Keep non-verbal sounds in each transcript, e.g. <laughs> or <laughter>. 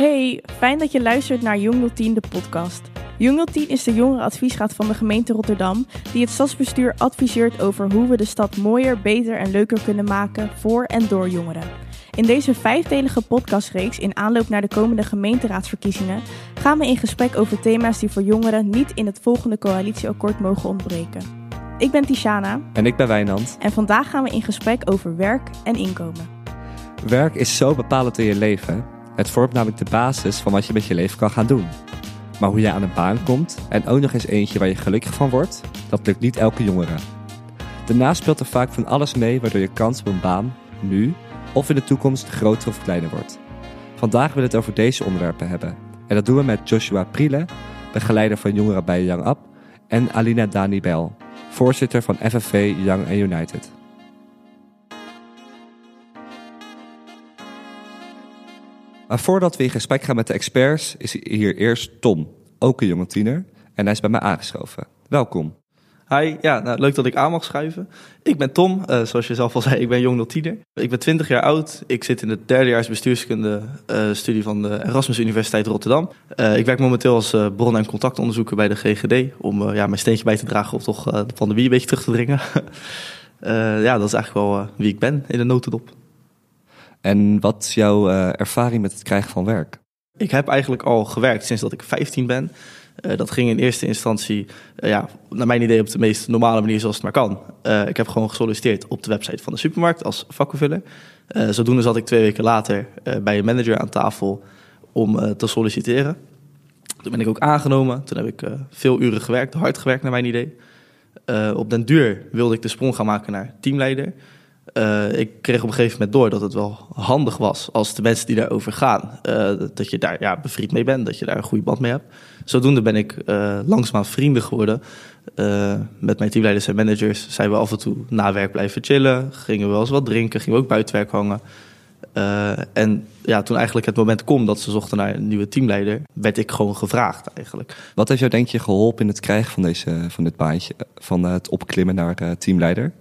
Hey, fijn dat je luistert naar Jong 010, de podcast. Jong 010 is de jongerenadviesraad van de gemeente Rotterdam, die het stadsbestuur adviseert over hoe we de stad mooier, beter en leuker kunnen maken voor en door jongeren. In deze vijfdelige podcastreeks in aanloop naar de komende gemeenteraadsverkiezingen gaan we in gesprek over thema's die voor jongeren niet in het volgende coalitieakkoord mogen ontbreken. Ik ben Tishana En ik ben Wijnand. en vandaag gaan we in gesprek over werk en inkomen. Werk is zo bepalend in je leven. Het vormt namelijk de basis van wat je met je leven kan gaan doen. Maar hoe je aan een baan komt en ook nog eens eentje waar je gelukkig van wordt, dat lukt niet elke jongere. Daarnaast speelt er vaak van alles mee waardoor je kans op een baan nu of in de toekomst groter of kleiner wordt. Vandaag willen we het over deze onderwerpen hebben. En dat doen we met Joshua Priele, begeleider van jongeren bij Young Up, en Alina Dani Bel, voorzitter van FFV Young United. Maar voordat we in gesprek gaan met de experts, is hier eerst Tom, ook een jonge tiener. En hij is bij mij aangeschoven. Welkom. Hi, ja, nou, leuk dat ik aan mag schuiven. Ik ben Tom, eh, zoals je zelf al zei, ik ben jong tiener. Ik ben 20 jaar oud. Ik zit in de derdejaars bestuurskunde eh, studie van de Erasmus Universiteit Rotterdam. Eh, ik werk momenteel als bron- en contactonderzoeker bij de GGD om ja, mijn steentje bij te dragen om toch de pandemie een beetje terug te dringen. <laughs> Ja, dat is eigenlijk wel wie ik ben in de notendop. En wat is jouw eh, ervaring met het krijgen van werk? Ik heb eigenlijk al gewerkt sinds dat ik 15 ben. Eh, dat ging in eerste instantie, eh, ja, naar mijn idee, op de meest normale manier zoals het maar kan. Ik heb gewoon gesolliciteerd op de website van de supermarkt als vakkenvuller. Zodoende zat ik twee weken later bij een manager aan tafel om te solliciteren. Toen ben ik ook aangenomen. Toen heb ik veel uren gewerkt, hard gewerkt naar mijn idee. Op den duur wilde ik de sprong gaan maken naar teamleider. Eh, ik kreeg op een gegeven moment door dat het wel handig was als de mensen die daarover gaan, eh, dat je daar ja, bevriend mee bent, dat je daar een goede band mee hebt. Zodoende ben ik uh, langzaamaan vrienden geworden. Met mijn teamleiders en managers zijn we af en toe na werk blijven chillen, gingen we wel eens wat drinken, gingen we ook buiten werk hangen. En ja, toen eigenlijk het moment kwam dat ze zochten naar een nieuwe teamleider, werd ik gewoon gevraagd eigenlijk. Wat heeft jou denk je geholpen in het krijgen van, deze, van dit baantje, van het opklimmen naar teamleider?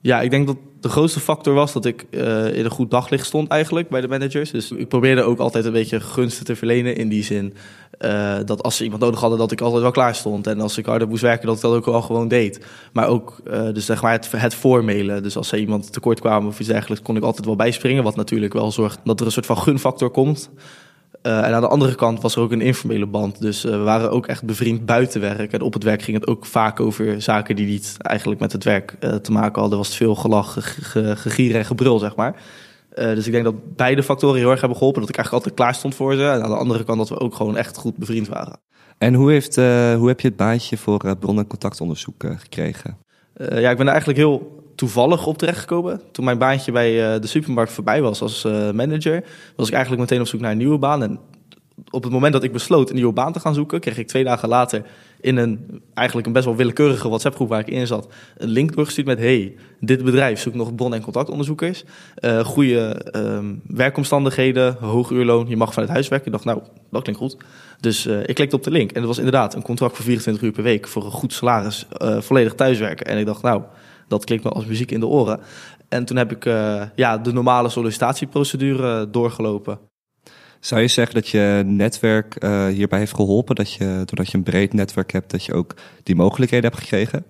Ja, ik denk dat de grootste factor was dat ik uh, in een goed daglicht stond eigenlijk bij de managers. Dus ik probeerde ook altijd een beetje gunsten te verlenen in die zin. Uh, dat als ze iemand nodig hadden, dat ik altijd wel klaar stond. En als ik harder moest werken, dat ik dat ook wel gewoon deed. Maar ook uh, dus zeg maar het, het voormailen. Dus als ze iemand tekort kwamen of iets dergelijks, kon ik altijd wel bijspringen. Wat natuurlijk wel zorgt dat er een soort van gunfactor komt. Uh, en aan de andere kant was er ook een informele band. Dus uh, we waren ook echt bevriend buiten werk. En op het werk ging het ook vaak over zaken die niet eigenlijk met het werk uh, te maken hadden. Was het veel gelach, gegier en gebrul, zeg maar. Dus ik denk dat beide factoren heel erg hebben geholpen. Dat ik eigenlijk altijd klaar stond voor ze. En aan de andere kant dat we ook gewoon echt goed bevriend waren. En hoe, heeft, hoe heb je het baantje voor bron- en contactonderzoek gekregen? ja, ik ben er eigenlijk heel toevallig op terechtgekomen. Toen mijn baantje bij uh, de supermarkt voorbij was als uh, manager, was ik eigenlijk meteen op zoek naar een nieuwe baan. En op het moment dat ik besloot een nieuwe baan te gaan zoeken, kreeg ik twee dagen later in een eigenlijk een best wel willekeurige WhatsApp-groep waar ik in zat, een link doorgestuurd met: Hey, dit bedrijf zoekt nog bron- en contactonderzoekers. Uh, goede um, werkomstandigheden, hoog uurloon, je mag vanuit huis werken. Ik dacht, nou, dat klinkt goed. Dus ik klikte op de link en het was inderdaad een contract voor 24 uur per week voor een goed salaris, volledig thuiswerken. En ik dacht, nou, dat klinkt me als muziek in de oren. En toen heb ik uh, ja, de normale sollicitatieprocedure doorgelopen. Zou je zeggen dat je netwerk uh, hierbij heeft geholpen? Dat je, doordat je een breed netwerk hebt, dat je ook die mogelijkheden hebt gekregen?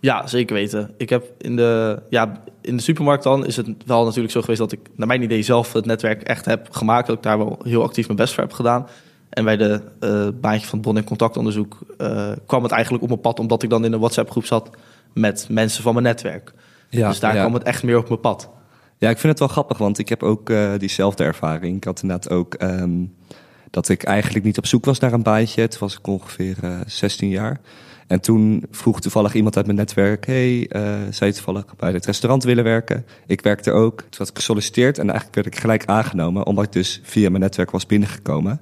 Ja, zeker weten. Ik heb in de, ja, in de supermarkt dan is het wel natuurlijk zo geweest dat ik naar mijn idee zelf het netwerk echt heb gemaakt. Dat ik daar wel heel actief mijn best voor heb gedaan. En bij de uh, baantje van bron- en contactonderzoek uh, kwam het eigenlijk op mijn pad omdat ik dan in een WhatsApp groep zat met mensen van mijn netwerk. Ja, dus daar ja. kwam het echt meer op mijn pad. Ja, ik vind het wel grappig, want ik heb ook uh, diezelfde ervaring. Ik had inderdaad ook um, dat ik eigenlijk niet op zoek was naar een baantje. Toen was ik ongeveer uh, 16 jaar. En toen vroeg toevallig iemand uit mijn netwerk: Hey, uh, zou je toevallig bij het restaurant willen werken? Ik werkte ook. Toen had ik gesolliciteerd en eigenlijk werd ik gelijk aangenomen, omdat ik dus via mijn netwerk was binnengekomen.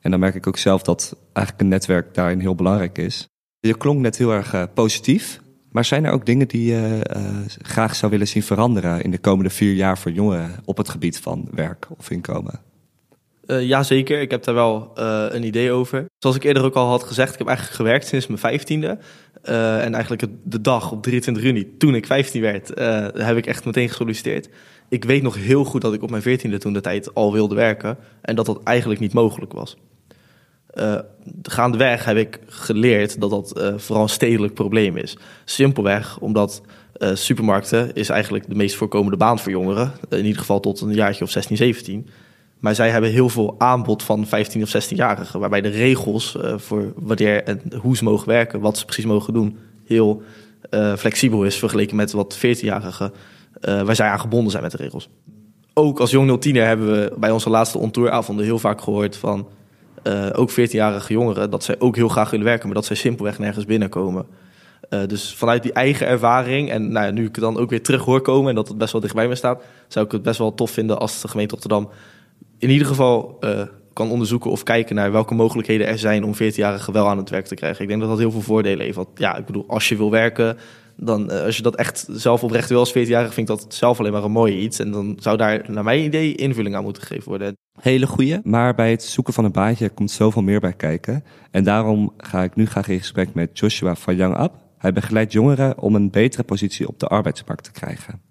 En dan merk ik ook zelf dat eigenlijk een netwerk daarin heel belangrijk is. Je klonk net heel erg positief. Maar zijn er ook dingen die je uh, graag zou willen zien veranderen in de komende vier jaar voor jongeren op het gebied van werk of inkomen? Uh, Jazeker, ik heb daar wel uh, een idee over. Zoals ik eerder ook al had gezegd, ik heb eigenlijk gewerkt sinds mijn vijftiende. En eigenlijk de dag op 23 juni, toen ik 15 werd, heb ik echt meteen gesolliciteerd. Ik weet nog heel goed dat ik op mijn veertiende toen de tijd al wilde werken. En dat dat eigenlijk niet mogelijk was. Gaandeweg heb ik geleerd dat dat vooral een stedelijk probleem is. Simpelweg omdat supermarkten is eigenlijk de meest voorkomende baan voor jongeren. In ieder geval tot een jaartje of 16, 17. Maar zij hebben heel veel aanbod van 15 of 16-jarigen. Waarbij de regels uh, voor wanneer en hoe ze mogen werken, wat ze precies mogen doen, heel uh, flexibel is vergeleken met wat 14-jarigen, uh, waar zij aan gebonden zijn met de regels. Ook als jong 010er hebben we bij onze laatste ontouravonden heel vaak gehoord van ook 14-jarige jongeren dat zij ook heel graag willen werken, maar dat zij simpelweg nergens binnenkomen. Uh, dus vanuit die eigen ervaring, en nou nu ik dan ook weer terug hoor komen en dat het best wel dichtbij me staat, zou ik het best wel tof vinden als de gemeente Rotterdam in ieder geval uh, kan onderzoeken of kijken naar welke mogelijkheden er zijn om 14-jarigen wel aan het werk te krijgen. Ik denk dat dat heel veel voordelen heeft. Want ja, ik bedoel, als je wil werken, dan als je dat echt zelf oprecht wil als 14-jarige, vind ik dat zelf alleen maar een mooi iets. En dan zou daar, naar mijn idee, invulling aan moeten gegeven worden. Hele goeie, maar bij het zoeken van een baantje komt zoveel meer bij kijken. En daarom ga ik nu graag in gesprek met Joshua van Young Up. Hij begeleidt jongeren om een betere positie op de arbeidsmarkt te krijgen.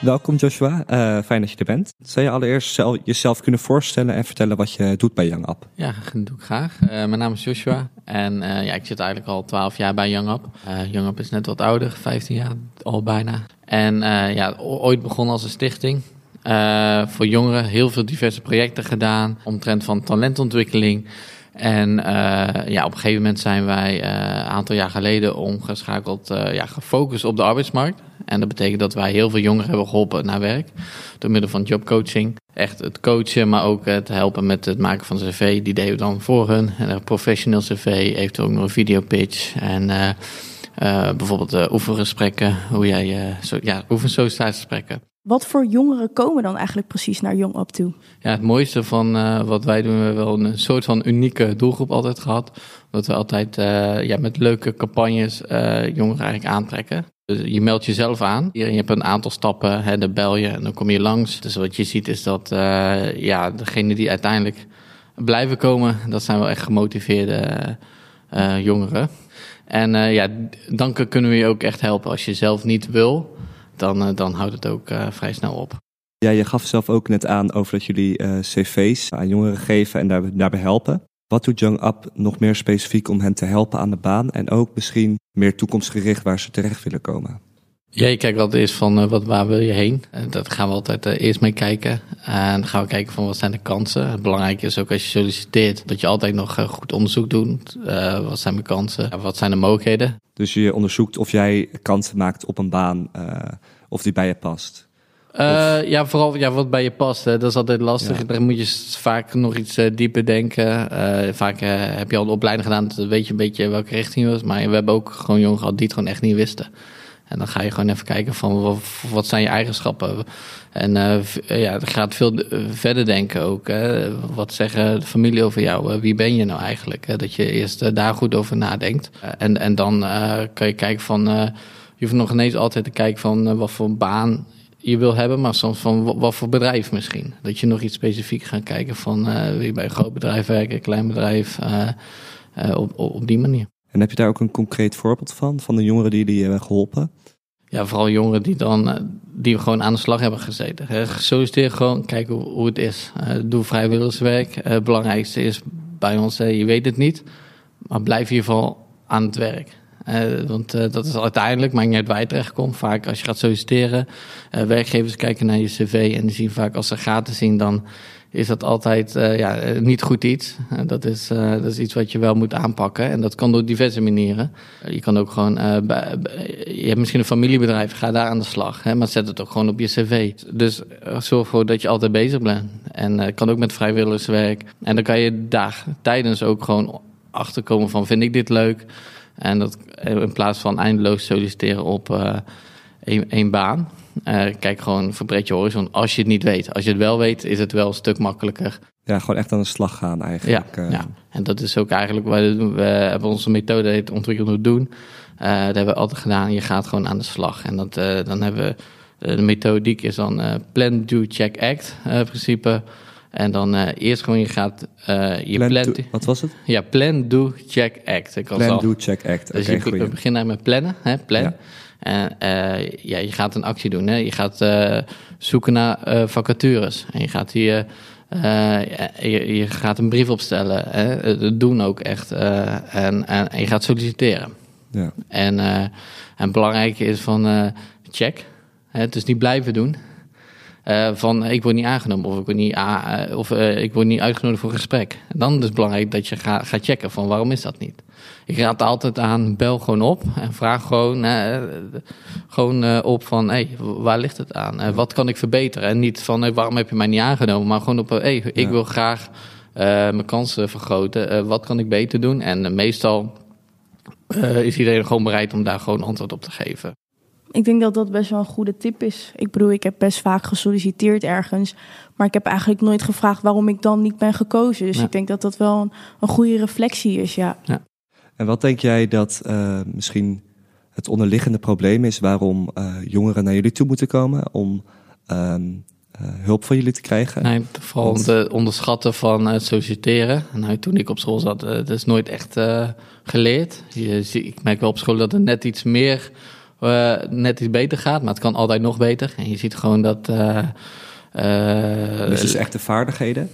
Welkom Joshua, uh, fijn dat je er bent. Zou je allereerst zelf, jezelf kunnen voorstellen en vertellen wat je doet bij Young Up? Ja, dat doe ik graag. Uh, mijn naam is Joshua en uh, ja, ik zit eigenlijk al 12 jaar bij Young Up. Young Up is net wat ouder, 15 jaar al bijna. En ja, ooit begonnen als een stichting. voor jongeren heel veel diverse projecten gedaan, omtrent van talentontwikkeling. En ja, op een gegeven moment zijn wij een aantal jaar geleden omgeschakeld, ja, gefocust op de arbeidsmarkt. En dat betekent dat wij heel veel jongeren hebben geholpen naar werk. Door middel van jobcoaching. Echt het coachen, maar ook het helpen met het maken van een cv. Die deden we dan voor hun. En een professional cv, eventueel ook nog een videopitch. En uh, bijvoorbeeld uh, oefengesprekken. Hoe jij, zo, ja, oefensollicitatiegesprekken. Wat voor jongeren komen dan eigenlijk precies naar Jong Op toe? Ja, het mooiste van uh, wat wij doen, we hebben wel een soort van unieke doelgroep altijd gehad. Dat we altijd uh, ja, met leuke campagnes uh, jongeren eigenlijk aantrekken. Dus je meldt jezelf aan. Je hebt een aantal stappen, hè, dan bel je en dan kom je langs. Dus wat je ziet is dat ja, degenen die uiteindelijk blijven komen, dat zijn wel echt gemotiveerde jongeren. En ja, dan kunnen we je ook echt helpen. Als je zelf niet wil, dan, dan houdt het ook vrij snel op. Ja, je gaf zelf ook net aan over dat jullie cv's aan jongeren geven en daar, daarbij helpen. Wat doet Young Up nog meer specifiek om hen te helpen aan de baan en ook misschien meer toekomstgericht waar ze terecht willen komen? Ja, je kijkt wat is van uh, wat, waar wil je heen. Uh, dat gaan we altijd uh, eerst mee kijken. En dan gaan we kijken van wat zijn de kansen. Het belangrijke is ook als je solliciteert dat je altijd nog goed onderzoek doet. wat zijn mijn kansen? wat zijn de mogelijkheden? Dus je onderzoekt of jij kansen maakt op een baan of die bij je past. Uh, ja, vooral ja, wat bij je past. Hè. Dat is altijd lastig. Ja. Daar moet je vaak nog iets uh, dieper denken. Uh, vaak heb je al de opleiding gedaan, dan weet je een beetje welke richting je was. Maar we hebben ook gewoon jongeren gehad die het gewoon echt niet wisten. En dan ga je gewoon even kijken van wat, zijn je eigenschappen. En ja, het gaat veel verder denken ook. Hè. Wat zeggen de familie over jou? Wie ben je nou eigenlijk? Dat je eerst daar goed over nadenkt. en, en dan kan je kijken van... je hoeft nog ineens altijd te kijken van wat voor baan je wil hebben, maar soms van wat voor bedrijf misschien. Dat je nog iets specifiek gaat kijken van uh, wil je bij een groot bedrijf werken, klein bedrijf, uh, uh, op, op die manier. En heb je daar ook een concreet voorbeeld van, van de jongeren die jullie hebben geholpen? Ja, vooral jongeren die dan die gewoon aan de slag hebben gezeten. Solliciteer gewoon, kijken hoe, hoe het is. doe vrijwilligerswerk. het belangrijkste is bij ons, je weet het niet, maar blijf in ieder geval aan het werk. Want dat is uiteindelijk, maakt niet uit waar je terechtkomt. Vaak als je gaat solliciteren, werkgevers kijken naar je cv en die zien vaak als ze gaten zien, dan is dat altijd ja, niet goed iets. dat, is, dat is iets wat je wel moet aanpakken en dat kan door diverse manieren. je kan ook gewoon, je hebt misschien een familiebedrijf, ga daar aan de slag, hè, maar zet het ook gewoon op je cv. Dus zorg ervoor dat je altijd bezig bent. En kan ook met vrijwilligerswerk. En dan kan je daar tijdens ook gewoon achterkomen van, vind ik dit leuk? En dat in plaats van eindeloos solliciteren op één, één, baan. Uh, kijk gewoon, verbreed je horizon als je het niet weet. Als je het wel weet, is het wel een stuk makkelijker. Ja, gewoon echt aan de slag gaan eigenlijk. Ja, uh. ja. en dat is ook eigenlijk, we, we hebben onze methode heet ontwikkeld doen. dat hebben we altijd gedaan. Je gaat gewoon aan de slag. En dat, dan hebben we de methodiek is dan plan, do, check, act principe. En dan eerst gewoon je gaat je Plan, plan... do- wat was het? Ja, plan, do, check, act. Ik Plan, al- do, check, act. dus je goeie. beginnen met plannen, hè, plan. Ja. En eh, ja, je gaat een actie doen. Hè. Je gaat eh, zoeken naar eh, vacatures. En je gaat hier je, je gaat een brief opstellen. Hè. Dat doen ook echt. en, en, en je gaat solliciteren. Ja. En, en belangrijk is van check. Hè, dus niet blijven doen. Van ik word niet aangenomen of ik word niet, of, ik word niet uitgenodigd voor een gesprek. En dan is het belangrijk dat je gaat gaat checken van waarom is dat niet. Ik raad altijd aan, bel gewoon op en vraag gewoon, eh, gewoon eh, op van hey, waar ligt het aan? Eh, wat kan ik verbeteren? En niet van hey, waarom heb je mij niet aangenomen, maar gewoon op hey, ik Ja. wil graag eh, mijn kansen vergroten. Eh, wat kan ik beter doen? En eh, meestal eh, is iedereen gewoon bereid om daar gewoon antwoord op te geven. Ik denk dat dat best wel een goede tip is. Ik bedoel, ik heb best vaak gesolliciteerd ergens. Maar ik heb eigenlijk nooit gevraagd waarom ik dan niet ben gekozen. Dus Ja. ik denk dat dat wel een, een goede reflectie is, ja. En wat denk jij dat eh, misschien het onderliggende probleem is waarom eh, jongeren naar jullie toe moeten komen om ehm, eh, hulp van jullie te krijgen? Nee, vooral Want- het onderschatten van het solliciteren. Nou, toen ik op school zat, dat is nooit echt geleerd. Je, ik merk wel op school dat het net iets meer, net iets beter gaat, maar het kan altijd nog beter. En je ziet gewoon dat. dus het is echt de vaardigheden?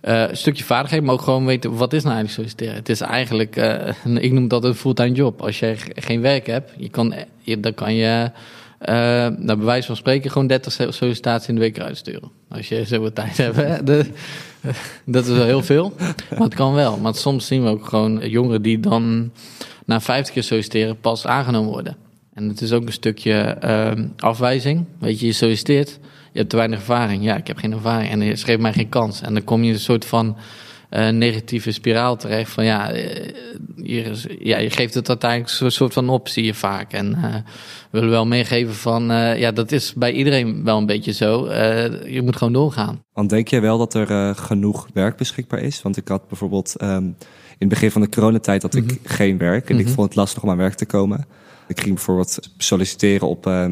Eh, een stukje vaardigheid, maar ook gewoon weten wat is nou eigenlijk solliciteren. Het is eigenlijk, eh, <laughs> ik noem dat een fulltime job. Als je ge- geen werk hebt, je kan, je, dan kan je, eh naar bewijs van spreken, gewoon 30 so- sollicitaties in de week uitsturen. Als je zoveel tijd hebt. <laughs> Dat is wel heel veel, maar het kan wel. Maar soms zien we ook gewoon jongeren die dan na 50 keer solliciteren pas aangenomen worden. En het is ook een stukje ehm, afwijzing. Weet je, je solliciteert, je hebt te weinig ervaring. Ja, ik heb geen ervaring en je geeft mij geen kans. En dan kom je in een soort van eh, negatieve spiraal terecht. Van ja, eh, je, ja, je geeft het uiteindelijk een soort van op, zie je vaak. En eh, we willen wel meegeven van, eh, ja, dat is bij iedereen wel een beetje zo. Eh, je moet gewoon doorgaan. Want denk jij wel dat er eh, genoeg werk beschikbaar is? Want ik had bijvoorbeeld ehm, in het begin van de coronatijd had ik Mhm. geen werk en ik Mhm. vond het lastig om aan werk te komen. Ik ging bijvoorbeeld solliciteren op eh,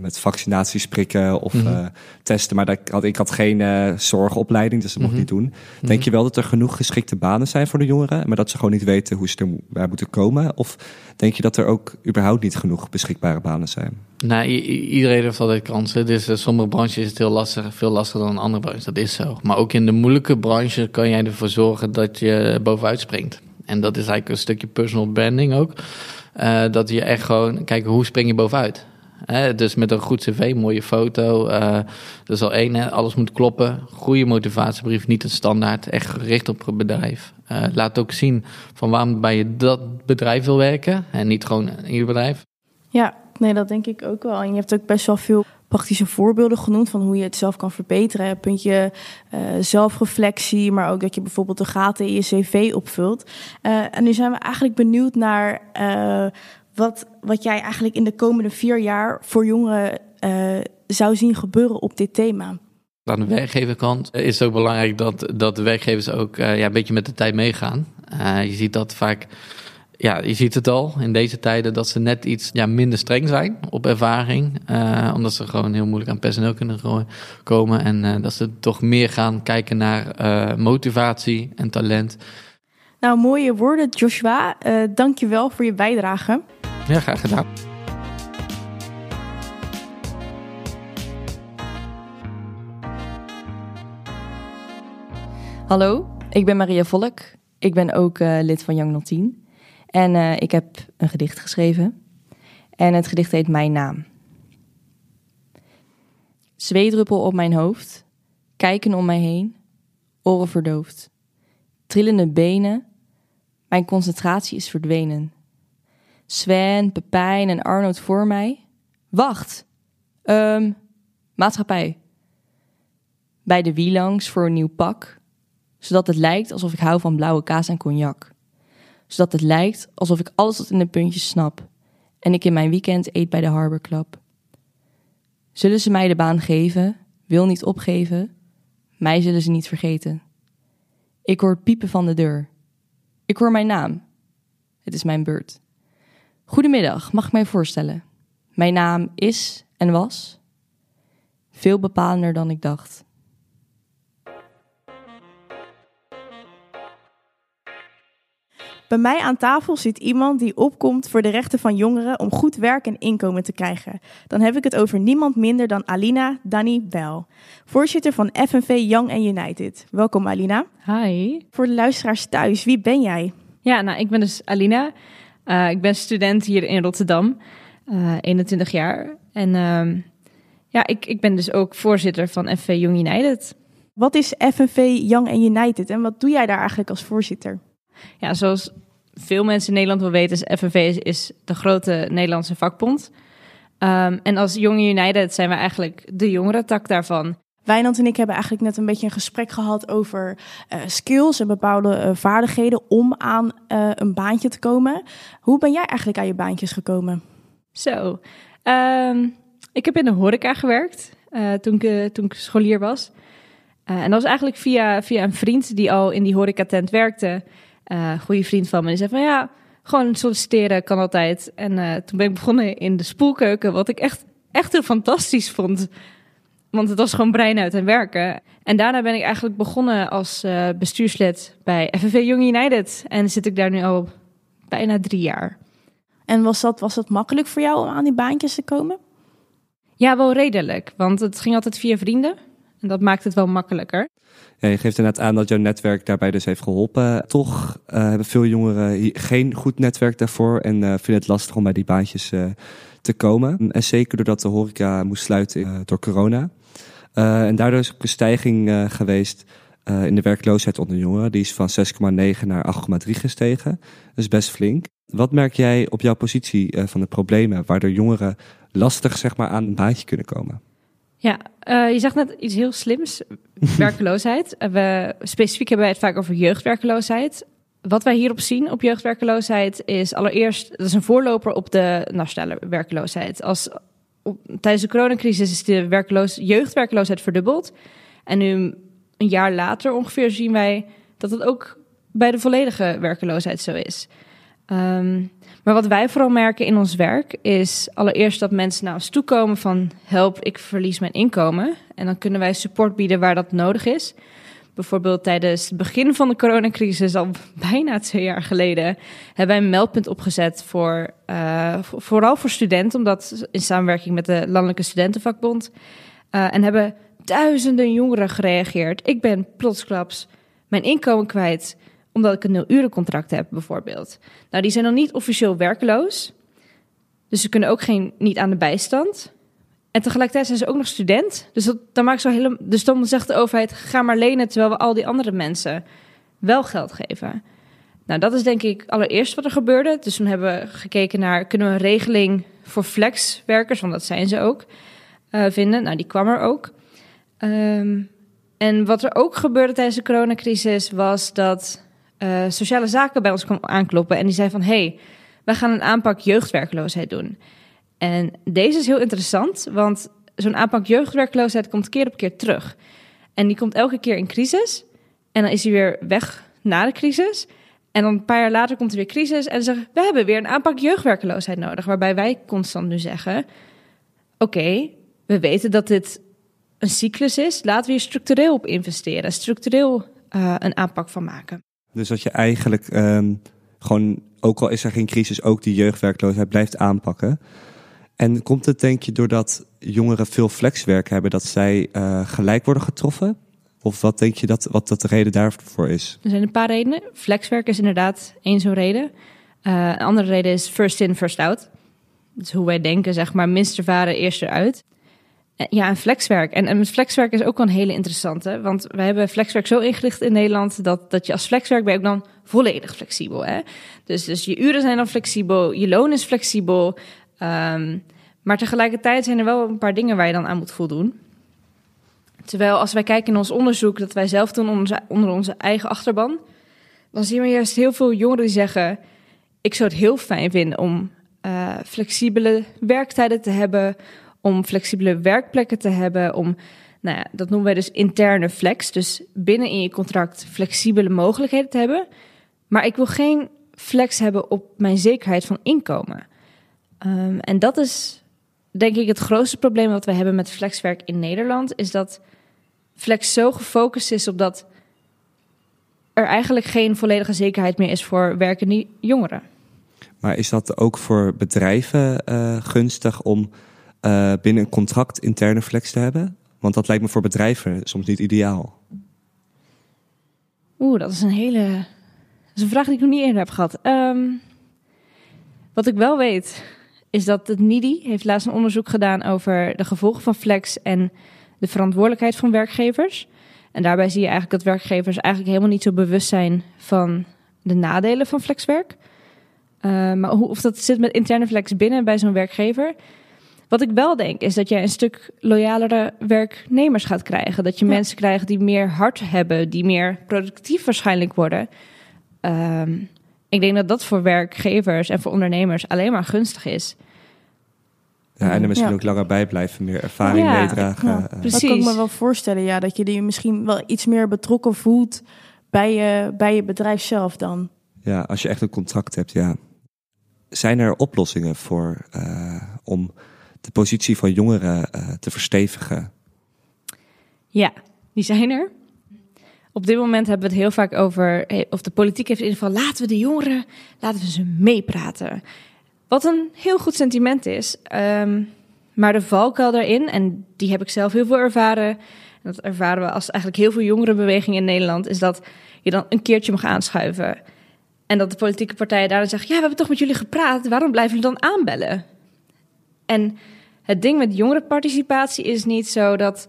met vaccinaties prikken of Mhm. eh, testen, maar dat, ik had, ik had geen eh, zorgopleiding, dus dat mocht Mhm. ik niet doen. Denk je wel dat er genoeg geschikte banen zijn voor de jongeren, maar dat ze gewoon niet weten hoe ze er bij moeten komen? Of denk je dat er ook überhaupt niet genoeg beschikbare banen zijn? Nou, i- iedereen heeft altijd kansen. Dus sommige branches is het heel lastig, veel lastiger dan in andere branches. Dat is zo. Maar ook in de moeilijke branche kan jij ervoor zorgen dat je bovenuit springt. En dat is eigenlijk een stukje personal branding ook. Eh, dat je echt gewoon, kijk, hoe spring je bovenuit? Hè, dus met een goed cv, mooie foto. eh dat is al één, alles moet kloppen. Goede motivatiebrief, niet een standaard. Echt gericht op het bedrijf. Eh, laat ook zien van waarom bij je dat bedrijf wil werken. En niet gewoon in ieder bedrijf. Ja, nee, dat denk ik ook wel. En je hebt ook best wel veel praktische voorbeelden genoemd van hoe je het zelf kan verbeteren. Puntje eh zelfreflectie, maar ook dat je bijvoorbeeld de gaten in je cv opvult. Eh, en nu zijn we eigenlijk benieuwd naar eh, wat, wat jij eigenlijk in de komende vier jaar voor jongeren zou zien gebeuren op dit thema. Aan de werkgeverkant is het ook belangrijk dat, dat de werkgevers ook ja, een beetje met de tijd meegaan. Je ziet dat vaak, ja, je ziet het al in deze tijden dat ze net iets ja, minder streng zijn op ervaring. eh, omdat ze gewoon heel moeilijk aan personeel kunnen komen. En eh, dat ze toch meer gaan kijken naar eh, motivatie en talent. Nou, mooie woorden, Joshua. Eh Dank je wel voor je bijdrage. Ja, graag gedaan. Hallo, ik ben Maria Volk. Ik ben ook eh, lid van Young 010. En eh, ik heb een gedicht geschreven. En het gedicht heet Mijn Naam. Zweedruppel op mijn hoofd. Kijken om mij heen. Oren verdoofd. Trillende benen. Mijn concentratie is verdwenen. Sven, Pepijn en Arnold voor mij. Wacht. Ehm, maatschappij. Bij de wielangs voor een nieuw pak zodat het lijkt alsof ik hou van blauwe kaas en cognac. Zodat het lijkt alsof ik alles tot in de puntjes snap en ik in mijn weekend eet bij de Harbor Club. Zullen ze mij de baan geven, wil niet opgeven, mij zullen ze niet vergeten. Ik hoor piepen van de deur. Ik hoor mijn naam. Het is mijn beurt. Goedemiddag, mag ik mij voorstellen? Mijn naam is en was Veel bepalender dan ik dacht. Bij mij aan tafel zit iemand die opkomt voor de rechten van jongeren om goed werk en inkomen te krijgen. Dan heb ik het over niemand minder dan Alina Danny Bel, voorzitter van FNV Young and United. Welkom Alina. Hi. Voor de luisteraars thuis, wie ben jij? Ja, nou, ik ben dus Alina. Uh, ik ben student hier in Rotterdam, uh, 21 jaar. En uh, ja, ik, ik ben dus ook voorzitter van FNV Young United. Wat is FNV Young and United en wat doe jij daar eigenlijk als voorzitter? Ja, zoals veel mensen in Nederland wel weten, is FNV is de grote Nederlandse vakbond. Um, en als Young United zijn we eigenlijk de jongere tak daarvan. Wijnand en ik hebben eigenlijk net een beetje een gesprek gehad over uh, skills en bepaalde uh, vaardigheden om aan uh, een baantje te komen. Hoe ben jij eigenlijk aan je baantjes gekomen? Zo, um, ik heb in de horeca gewerkt toen, ik, toen ik scholier was. en dat was eigenlijk via, via een vriend die al in die horecatent werkte. Uh, goede vriend van me. Die zei van ja, gewoon solliciteren kan altijd. En uh, toen ben ik begonnen in de spoelkeuken, wat ik echt, echt heel fantastisch vond. Want het was gewoon brein uit en werken. En daarna ben ik eigenlijk begonnen als uh, bestuurslid bij FNV Young United. En zit ik daar nu al bijna drie jaar. En was dat, was dat makkelijk voor jou om aan die baantjes te komen? Ja, wel redelijk. Want het ging altijd via vrienden. En dat maakt het wel makkelijker. Je geeft inderdaad aan dat jouw netwerk daarbij dus heeft geholpen. Toch uh, hebben veel jongeren geen goed netwerk daarvoor en uh, vinden het lastig om bij die baantjes uh, te komen. En zeker doordat de horeca moest sluiten door corona. en daardoor is ook een stijging geweest in de werkloosheid onder jongeren. Die is van 6,9 naar 8,3 gestegen. Dat is best flink. Wat merk jij op jouw positie van de problemen waardoor jongeren lastig zeg maar, aan een baantje kunnen komen? Ja, uh, je zegt net iets heel slims, <laughs> werkloosheid. we, specifiek hebben wij het vaak over jeugdwerkloosheid. Wat wij hierop zien op jeugdwerkloosheid is allereerst, dat is een voorloper op de nationale werkloosheid. Als, op, tijdens de coronacrisis is de werkloos, jeugdwerkloosheid verdubbeld. En nu een jaar later ongeveer zien wij dat het ook bij de volledige werkloosheid zo is. Um, maar wat wij vooral merken in ons werk is allereerst dat mensen naar ons toe komen van help, ik verlies mijn inkomen. En dan kunnen wij support bieden waar dat nodig is. Bijvoorbeeld tijdens het begin van de coronacrisis, al <laughs> bijna twee jaar geleden, hebben wij een meldpunt opgezet voor uh, vooral voor studenten, omdat in samenwerking met de Landelijke Studentenvakbond. Uh, en hebben duizenden jongeren gereageerd. Ik ben plotsklaps mijn inkomen kwijt omdat ik een nul-urencontract heb, bijvoorbeeld. Nou, die zijn dan niet officieel werkloos. Dus ze kunnen ook geen, niet aan de bijstand. En tegelijkertijd zijn ze ook nog student. Dus, dat, dan, maakt zo hele, dus dan zegt de overheid: ga maar lenen terwijl we al die andere mensen wel geld geven. Nou, dat is denk ik allereerst wat er gebeurde. Dus toen hebben we gekeken naar: kunnen we een regeling voor flexwerkers, want dat zijn ze ook, uh, vinden? Nou, die kwam er ook. Um, en wat er ook gebeurde tijdens de coronacrisis was dat uh, sociale zaken bij ons kwam aankloppen. En die zei van, hey, wij gaan een aanpak jeugdwerkloosheid doen. En deze is heel interessant, want zo'n aanpak jeugdwerkloosheid komt keer op keer terug. En die komt elke keer in crisis. En dan is hij weer weg na de crisis. En dan een paar jaar later komt er weer crisis. En ze zeggen, we hebben weer een aanpak jeugdwerkloosheid nodig. Waarbij wij constant nu zeggen, oké, we weten dat dit een cyclus is. Laten we hier structureel op investeren. Structureel uh, een aanpak van maken. Dus dat je eigenlijk um, gewoon, ook al is er geen crisis, ook die jeugdwerkloosheid blijft aanpakken. En komt het denk je doordat jongeren veel flexwerk hebben, dat zij uh, gelijk worden getroffen? Of wat denk je dat, wat dat de reden daarvoor is? Er zijn een paar redenen. Flexwerk is inderdaad één zo'n reden. Uh, een andere reden is first in, first out. Is hoe wij denken, zeg maar, minst ervaren, eerst eruit. Ja, en flexwerk. En, en flexwerk is ook wel een hele interessante. Want wij hebben flexwerk zo ingericht in Nederland dat, dat je als flexwerk ben je ook dan volledig flexibel. Hè? Dus, dus je uren zijn dan flexibel, je loon is flexibel. Um, maar tegelijkertijd zijn er wel een paar dingen waar je dan aan moet voldoen. Terwijl als wij kijken in ons onderzoek dat wij zelf doen onder onze, onder onze eigen achterban, dan zien we juist heel veel jongeren die zeggen: Ik zou het heel fijn vinden om uh, flexibele werktijden te hebben om flexibele werkplekken te hebben, om, nou ja, dat noemen wij dus interne flex, dus binnen in je contract flexibele mogelijkheden te hebben. Maar ik wil geen flex hebben op mijn zekerheid van inkomen. Um, en dat is denk ik het grootste probleem wat we hebben met flexwerk in Nederland is dat flex zo gefocust is op dat er eigenlijk geen volledige zekerheid meer is voor werkende jongeren. Maar is dat ook voor bedrijven uh, gunstig om uh, binnen een contract interne flex te hebben? Want dat lijkt me voor bedrijven soms niet ideaal. Oeh, dat is een hele. Dat is een vraag die ik nog niet eerder heb gehad. Um, wat ik wel weet, is dat het NIDI heeft laatst een onderzoek gedaan over de gevolgen van flex en de verantwoordelijkheid van werkgevers. En daarbij zie je eigenlijk dat werkgevers eigenlijk helemaal niet zo bewust zijn van de nadelen van flexwerk. Uh, maar hoe, of dat zit met interne flex binnen bij zo'n werkgever. Wat ik wel denk, is dat jij een stuk loyalere werknemers gaat krijgen. Dat je mensen krijgt die meer hart hebben, die meer productief waarschijnlijk worden. Um, ik denk dat dat voor werkgevers en voor ondernemers alleen maar gunstig is. Ja, en er misschien ook langer bij blijven, meer ervaring meedragen. Ja, precies. Dat kan ik me wel voorstellen, ja, dat je die misschien wel iets meer betrokken voelt bij je, bij je bedrijf zelf dan. Ja, als je echt een contract hebt, ja. Zijn er oplossingen voor uh, om de positie van jongeren uh, te verstevigen? Ja, die zijn er. Op dit moment hebben we het heel vaak over, of de politiek heeft in ieder geval, laten we de jongeren, laten we ze meepraten. Wat een heel goed sentiment is. Um, maar de valkuil daarin, en die heb ik zelf heel veel ervaren, en dat ervaren we als eigenlijk heel veel jongerenbewegingen in Nederland, is dat je dan een keertje mag aanschuiven. En dat de politieke partijen daar dan zeggen, ja, we hebben toch met jullie gepraat, waarom blijven jullie dan aanbellen? En het ding met jongerenparticipatie is niet zo dat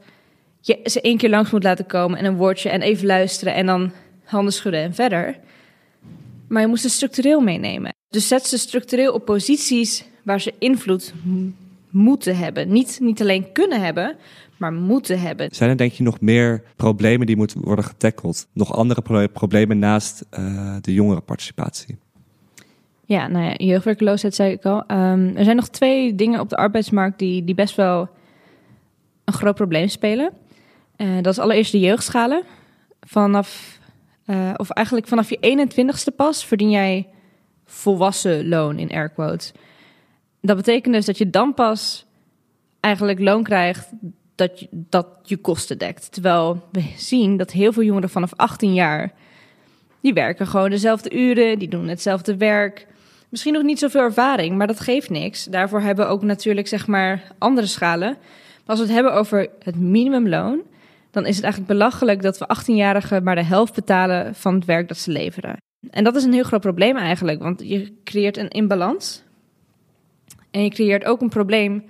je ze één keer langs moet laten komen en een woordje en even luisteren en dan handen schudden en verder. Maar je moet ze structureel meenemen. Dus zet ze structureel op posities waar ze invloed moeten hebben. Niet, niet alleen kunnen hebben, maar moeten hebben. Zijn er denk je nog meer problemen die moeten worden getackeld? Nog andere problemen naast uh, de jongerenparticipatie? Ja, nou ja, jeugdwerkloosheid zei ik al. Um, er zijn nog twee dingen op de arbeidsmarkt die, die best wel een groot probleem spelen. Uh, dat is allereerst de jeugdschalen. Vanaf, uh, of eigenlijk vanaf je 21ste pas verdien jij volwassen loon in air quotes. Dat betekent dus dat je dan pas eigenlijk loon krijgt dat je, dat je kosten dekt. Terwijl we zien dat heel veel jongeren vanaf 18 jaar, die werken gewoon dezelfde uren, die doen hetzelfde werk. Misschien nog niet zoveel ervaring, maar dat geeft niks. Daarvoor hebben we ook natuurlijk zeg maar andere schalen. Maar als we het hebben over het minimumloon, dan is het eigenlijk belachelijk dat we 18-jarigen maar de helft betalen van het werk dat ze leveren. En dat is een heel groot probleem eigenlijk, want je creëert een imbalans. En je creëert ook een probleem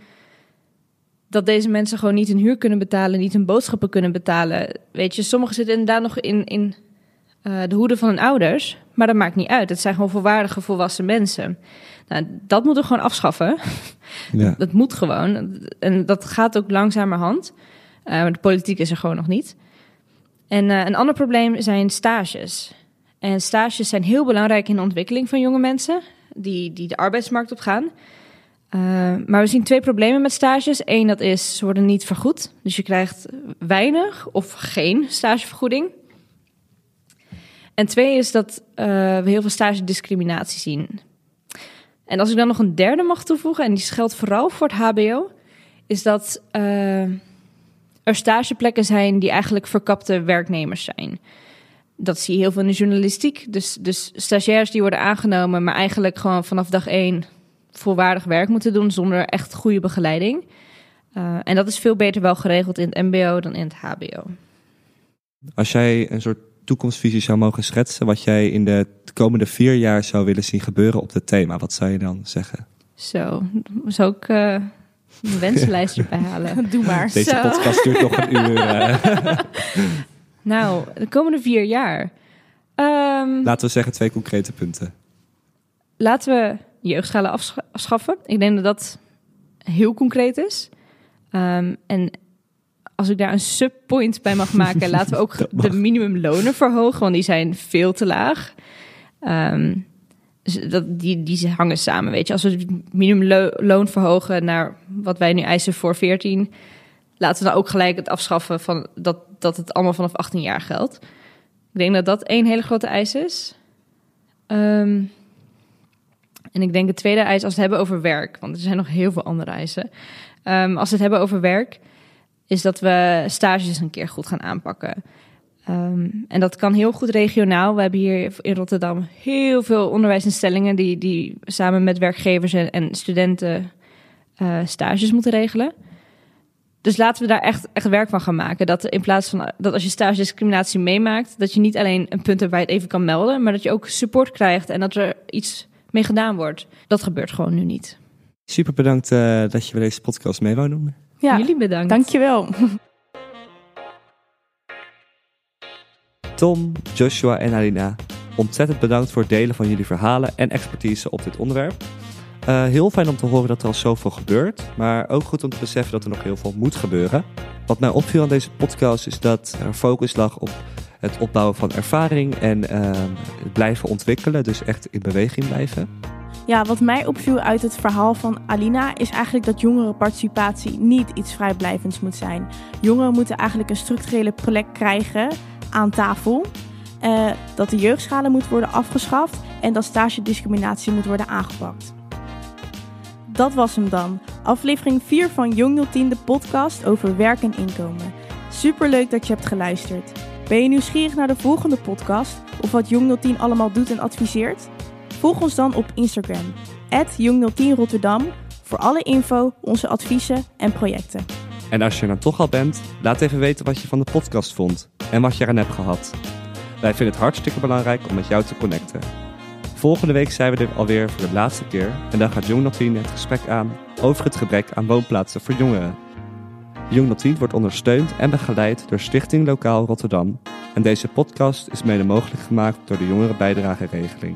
dat deze mensen gewoon niet hun huur kunnen betalen, niet hun boodschappen kunnen betalen. Weet je, sommigen zitten inderdaad nog in, in uh, de hoede van hun ouders, maar dat maakt niet uit. Het zijn gewoon volwaardige volwassen mensen. Nou, dat moeten we gewoon afschaffen. Ja. <laughs> dat moet gewoon. En dat gaat ook langzamerhand. Uh, de politiek is er gewoon nog niet. En uh, een ander probleem zijn stages. En stages zijn heel belangrijk in de ontwikkeling van jonge mensen die, die de arbeidsmarkt op gaan. Uh, maar we zien twee problemen met stages. Eén, dat is, ze worden niet vergoed. Dus je krijgt weinig of geen stagevergoeding. En twee is dat uh, we heel veel stagediscriminatie zien. En als ik dan nog een derde mag toevoegen, en die geldt vooral voor het HBO, is dat uh, er stageplekken zijn die eigenlijk verkapte werknemers zijn. Dat zie je heel veel in de journalistiek. Dus, dus stagiairs die worden aangenomen, maar eigenlijk gewoon vanaf dag één volwaardig werk moeten doen zonder echt goede begeleiding. Uh, en dat is veel beter wel geregeld in het MBO dan in het HBO. Als jij een soort toekomstvisie zou mogen schetsen, wat jij in de komende vier jaar zou willen zien gebeuren op het thema, wat zou je dan zeggen? Zo, zou ik uh, een wensenlijst erbij <laughs> halen? <laughs> Doe maar. Deze Zo. podcast duurt nog een uur. Uh. <laughs> nou, de komende vier jaar. Um, laten we zeggen twee concrete punten. Laten we jeugdschalen afschaffen. Ik denk dat dat heel concreet is. Um, en als ik daar een subpoint bij mag maken, <laughs> laten we ook de minimumlonen verhogen, want die zijn veel te laag. Um, dat, die, die hangen samen, weet je. Als we het minimumloon verhogen naar wat wij nu eisen voor 14, laten we dan ook gelijk het afschaffen van dat, dat het allemaal vanaf 18 jaar geldt. Ik denk dat dat één hele grote eis is. Um, En ik denk het tweede eis, als we het hebben over werk, want er zijn nog heel veel andere eisen. Ehm, als we het hebben over werk, is dat we stages een keer goed gaan aanpakken. Ehm, en dat kan heel goed regionaal. We hebben hier in Rotterdam heel veel onderwijsinstellingen die, die samen met werkgevers en, en studenten eh, stages moeten regelen. Dus laten we daar echt, echt werk van gaan maken. Dat in plaats van dat als je stage discriminatie meemaakt, dat je niet alleen een punt je het even kan melden, maar dat je ook support krijgt en dat er iets mee gedaan wordt. Dat gebeurt gewoon nu niet. Super bedankt eh, dat je bij deze podcast mee wou doen. Ja, Jullie bedankt. dankjewel. <laughs> Tom, Joshua en Alina, ontzettend bedankt voor het delen van jullie verhalen en expertise op dit onderwerp. Eh, heel fijn om te horen dat er al zoveel gebeurt, maar ook goed om te beseffen dat er nog heel veel moet gebeuren. Wat mij opviel aan deze podcast is dat er focus lag op het opbouwen van ervaring en ehm, het blijven ontwikkelen, dus echt in beweging blijven. Ja, wat mij opviel uit het verhaal van Alina is eigenlijk dat jongerenparticipatie niet iets vrijblijvends moet zijn. Jongeren moeten eigenlijk een structurele plek krijgen aan tafel. eh, dat de jeugdschalen moet worden afgeschaft en dat stagediscriminatie moet worden aangepakt. Dat was hem dan. Aflevering 4 van Jong 010, de podcast over werk en inkomen. Superleuk dat je hebt geluisterd. Ben je nieuwsgierig naar de volgende podcast of wat Jong 010 allemaal doet en adviseert? Volg ons dan op Instagram, Jong010 Rotterdam, voor alle info, onze adviezen en projecten. En als je er dan toch al bent, laat even weten wat je van de podcast vond en wat je eraan hebt gehad. Wij vinden het hartstikke belangrijk om met jou te connecten. Volgende week zijn we er alweer voor de laatste keer en dan gaat Jong 010 het gesprek aan over het gebrek aan woonplaatsen voor jongeren. Jong 010 wordt ondersteund en begeleid door Stichting Lokaal Rotterdam en deze podcast is mede mogelijk gemaakt door de Jongerenbijdrageregeling.